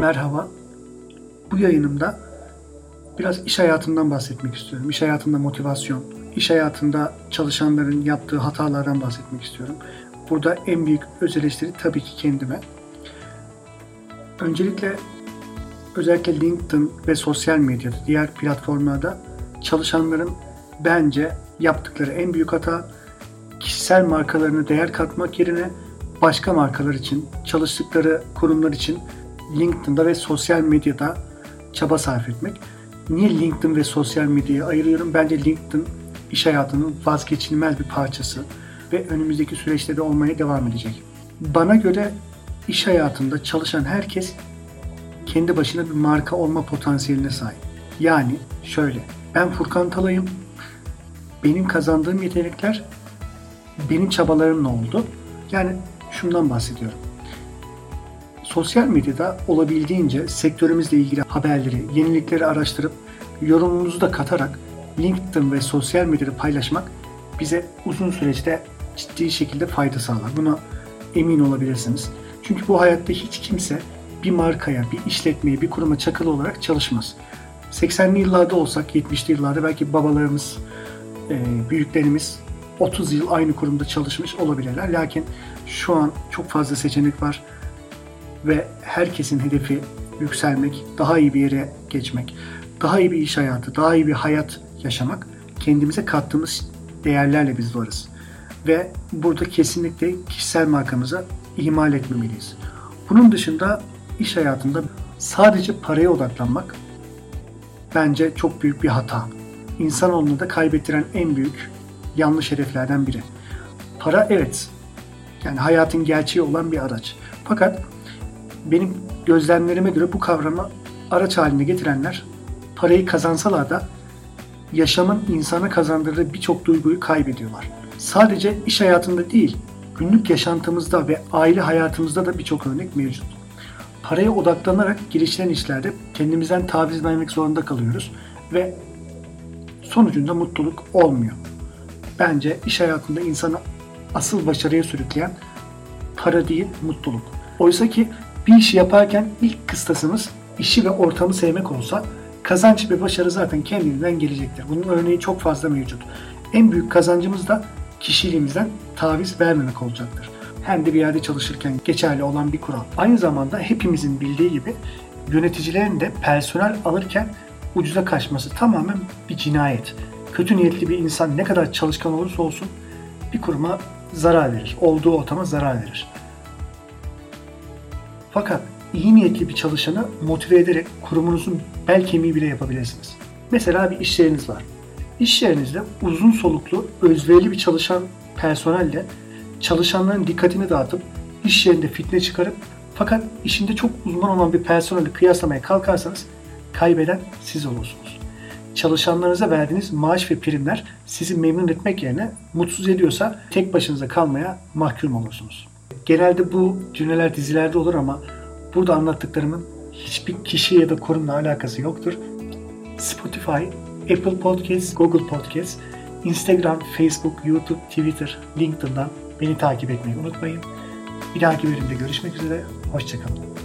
Merhaba. Bu yayınımda biraz iş hayatından bahsetmek istiyorum. İş hayatında motivasyon, iş hayatında çalışanların yaptığı hatalardan bahsetmek istiyorum. Burada en büyük öz eleştiri tabii ki kendime. Öncelikle özellikle LinkedIn ve sosyal medyada, diğer platformlarda çalışanların bence yaptıkları en büyük hata kişisel markalarına değer katmak yerine başka markalar için, çalıştıkları kurumlar için LinkedIn'da ve sosyal medyada çaba sarf etmek. Niye LinkedIn ve sosyal medyayı ayırıyorum? Bence LinkedIn iş hayatının vazgeçilmez bir parçası ve önümüzdeki süreçte de olmaya devam edecek. Bana göre iş hayatında çalışan herkes kendi başına bir marka olma potansiyeline sahip. Yani şöyle, ben Furkan Talay'ım, benim kazandığım yetenekler benim çabalarımla oldu. Yani şundan bahsediyorum. Sosyal medyada olabildiğince sektörümüzle ilgili haberleri, yenilikleri araştırıp yorumumuzu da katarak LinkedIn ve sosyal medyada paylaşmak bize uzun süreçte ciddi şekilde fayda sağlar. Buna emin olabilirsiniz. Çünkü bu hayatta hiç kimse bir markaya, bir işletmeye, bir kuruma çakılı olarak çalışmaz. 80'li yıllarda olsak, 70'li yıllarda belki babalarımız, büyüklerimiz 30 yıl aynı kurumda çalışmış olabilirler. Lakin şu an çok fazla seçenek var ve herkesin hedefi yükselmek, daha iyi bir yere geçmek, daha iyi bir iş hayatı, daha iyi bir hayat yaşamak kendimize kattığımız değerlerle biz varız. Ve burada kesinlikle kişisel markamızı ihmal etmemeliyiz. Bunun dışında iş hayatında sadece paraya odaklanmak bence çok büyük bir hata. İnsanoğlunu da kaybettiren en büyük yanlış hedeflerden biri. Para evet, yani hayatın gerçeği olan bir araç. Fakat benim gözlemlerime göre bu kavramı araç haline getirenler parayı kazansalar da yaşamın insana kazandırdığı birçok duyguyu kaybediyorlar. Sadece iş hayatında değil, günlük yaşantımızda ve aile hayatımızda da birçok örnek mevcut. Paraya odaklanarak girişilen işlerde kendimizden taviz vermek zorunda kalıyoruz ve sonucunda mutluluk olmuyor. Bence iş hayatında insanı asıl başarıya sürükleyen para değil mutluluk. Oysa ki bir işi yaparken ilk kıstasımız işi ve ortamı sevmek olsa kazanç ve başarı zaten kendinden gelecektir. Bunun örneği çok fazla mevcut. En büyük kazancımız da kişiliğimizden taviz vermemek olacaktır. Hem de bir yerde çalışırken geçerli olan bir kural. Aynı zamanda hepimizin bildiği gibi yöneticilerin de personel alırken ucuza kaçması tamamen bir cinayet. Kötü niyetli bir insan ne kadar çalışkan olursa olsun bir kuruma zarar verir. Olduğu ortama zarar verir. Fakat iyi niyetli bir çalışanı motive ederek kurumunuzun bel kemiği bile yapabilirsiniz. Mesela bir iş yeriniz var. İş yerinizde uzun soluklu, özverili bir çalışan personelle çalışanların dikkatini dağıtıp iş yerinde fitne çıkarıp fakat işinde çok uzman olan bir personeli kıyaslamaya kalkarsanız kaybeden siz olursunuz. Çalışanlarınıza verdiğiniz maaş ve primler sizi memnun etmek yerine mutsuz ediyorsa tek başınıza kalmaya mahkum olursunuz. Genelde bu cümleler dizilerde olur ama burada anlattıklarımın hiçbir kişi ya da kurumla alakası yoktur. Spotify, Apple Podcasts, Google Podcasts, Instagram, Facebook, YouTube, Twitter, LinkedIn'dan beni takip etmeyi unutmayın. Bir dahaki bölümde görüşmek üzere, hoşçakalın.